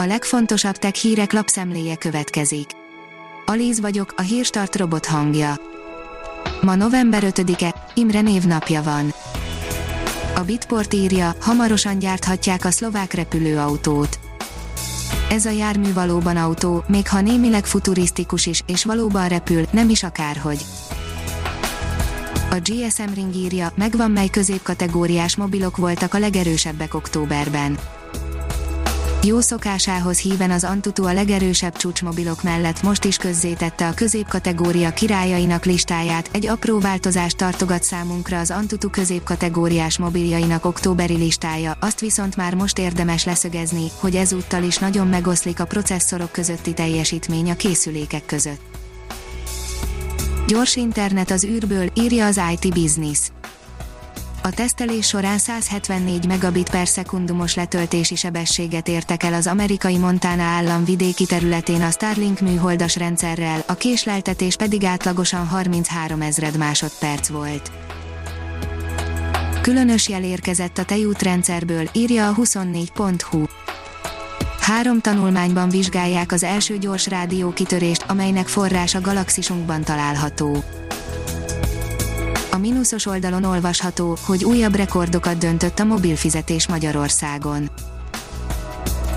A legfontosabb tech hírek lapszemléje következik. Alíz vagyok, a hírstart robot hangja. Ma november 5-e, Imre névnapja van. A Bitport írja, hamarosan gyárthatják a szlovák repülőautót. Ez a jármű valóban autó, még ha némileg futurisztikus is, és valóban repül, nem is akárhogy. A GSM Ring írja, megvan mely középkategóriás mobilok voltak a legerősebbek októberben. Jó szokásához híven az Antutu a legerősebb csúcsmobilok mellett most is közzétette a középkategória királyainak listáját, egy apró változást tartogat számunkra az Antutu középkategóriás mobiljainak októberi listája, azt viszont már most érdemes leszögezni, hogy ezúttal is nagyon megoszlik a processzorok közötti teljesítmény a készülékek között. Gyors internet az űrből, írja az IT Business. A tesztelés során 174 megabit per szekundumos letöltési sebességet értek el az amerikai Montana állam vidéki területén a Starlink műholdas rendszerrel, a késleltetés pedig átlagosan 33 ezred másodperc volt. Különös jel érkezett a tejútrendszerből, írja a 24.hu. Három tanulmányban vizsgálják az első gyors rádió kitörést, amelynek forrása galaxisunkban található. A mínuszos oldalon olvasható, hogy újabb rekordokat döntött a mobilfizetés Magyarországon.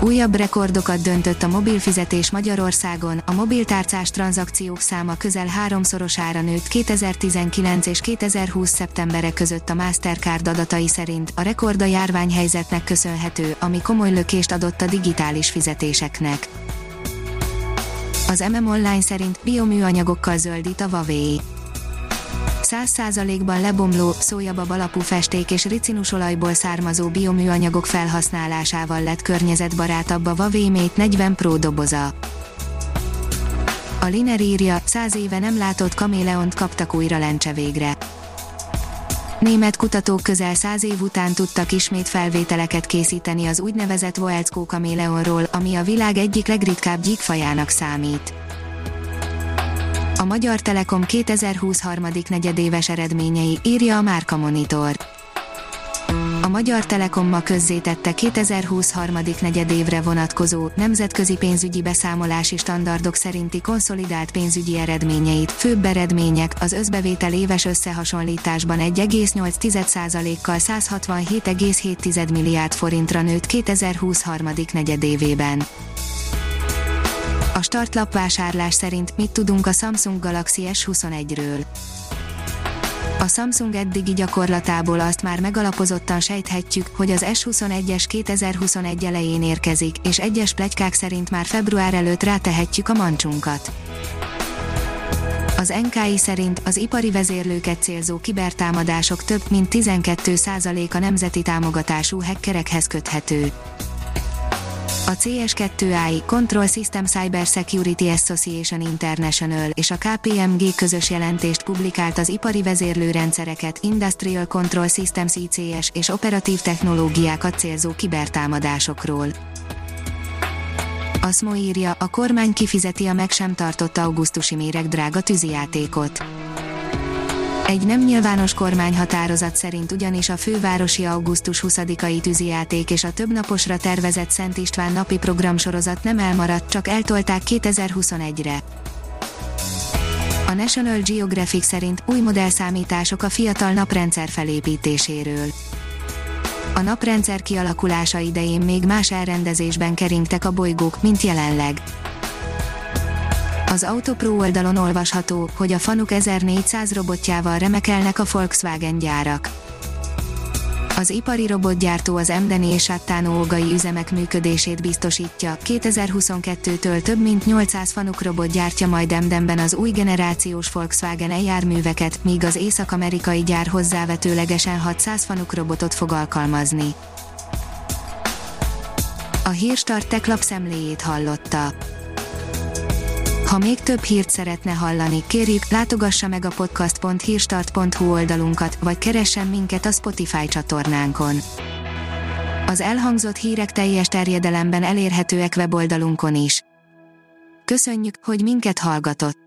Újabb rekordokat döntött a mobilfizetés Magyarországon, a mobiltárcás tranzakciók száma közel háromszorosára nőtt 2019 és 2020 szeptembere között a Mastercard adatai szerint, a rekord a járványhelyzetnek köszönhető, ami komoly lökést adott a digitális fizetéseknek. Az MM Online szerint bioműanyagokkal zöldít a Huawei 100%-ban lebomló, szójabab alapú festék és ricinusolajból származó bioműanyagok felhasználásával lett környezetbarátabb a Mate 40 Pro doboza. A Liner írja, 100 éve nem látott kaméleont kaptak újra lencse végre. Német kutatók közel száz év után tudtak ismét felvételeket készíteni az úgynevezett Voelzkó kaméleonról, ami a világ egyik legritkább gyíkfajának számít a Magyar Telekom 2020 harmadik negyedéves eredményei, írja a Márka Monitor. A Magyar Telekom ma közzétette 2020 harmadik negyedévre vonatkozó nemzetközi pénzügyi beszámolási standardok szerinti konszolidált pénzügyi eredményeit. Főbb eredmények az összbevétel éves összehasonlításban 1,8%-kal 167,7 milliárd forintra nőtt 2020 harmadik negyedévében. A startlap vásárlás szerint mit tudunk a Samsung Galaxy S21-ről. A Samsung eddigi gyakorlatából azt már megalapozottan sejthetjük, hogy az S21-es 2021 elején érkezik, és egyes plegykák szerint már február előtt rátehetjük a mancsunkat. Az NKI szerint az ipari vezérlőket célzó kibertámadások több mint 12%-a nemzeti támogatású hackerekhez köthető. A CS2i Control System Cyber Security Association International és a KPMG közös jelentést publikált az ipari vezérlőrendszereket, Industrial Control Systems ICS és operatív technológiákat célzó kibertámadásokról. A SMO írja, a kormány kifizeti a meg sem tartott augusztusi méreg drága tűzijátékot. Egy nem nyilvános kormányhatározat szerint ugyanis a fővárosi augusztus 20-ai tűzijáték és a többnaposra tervezett Szent István napi programsorozat nem elmaradt, csak eltolták 2021-re. A National Geographic szerint új modellszámítások a fiatal naprendszer felépítéséről. A naprendszer kialakulása idején még más elrendezésben keringtek a bolygók, mint jelenleg az Autopro oldalon olvasható, hogy a Fanuk 1400 robotjával remekelnek a Volkswagen gyárak. Az ipari robotgyártó az Emdeni és Sattánó ogai üzemek működését biztosítja. 2022-től több mint 800 Fanuk robot gyártja majd Emdenben az új generációs Volkswagen e-járműveket, míg az észak-amerikai gyár hozzávetőlegesen 600 Fanuk robotot fog alkalmazni. A Hírstart tech lapszemléjét hallotta. Ha még több hírt szeretne hallani, kérjük, látogassa meg a podcast.hírstart.hu oldalunkat, vagy keressen minket a Spotify csatornánkon. Az elhangzott hírek teljes terjedelemben elérhetőek weboldalunkon is. Köszönjük, hogy minket hallgatott!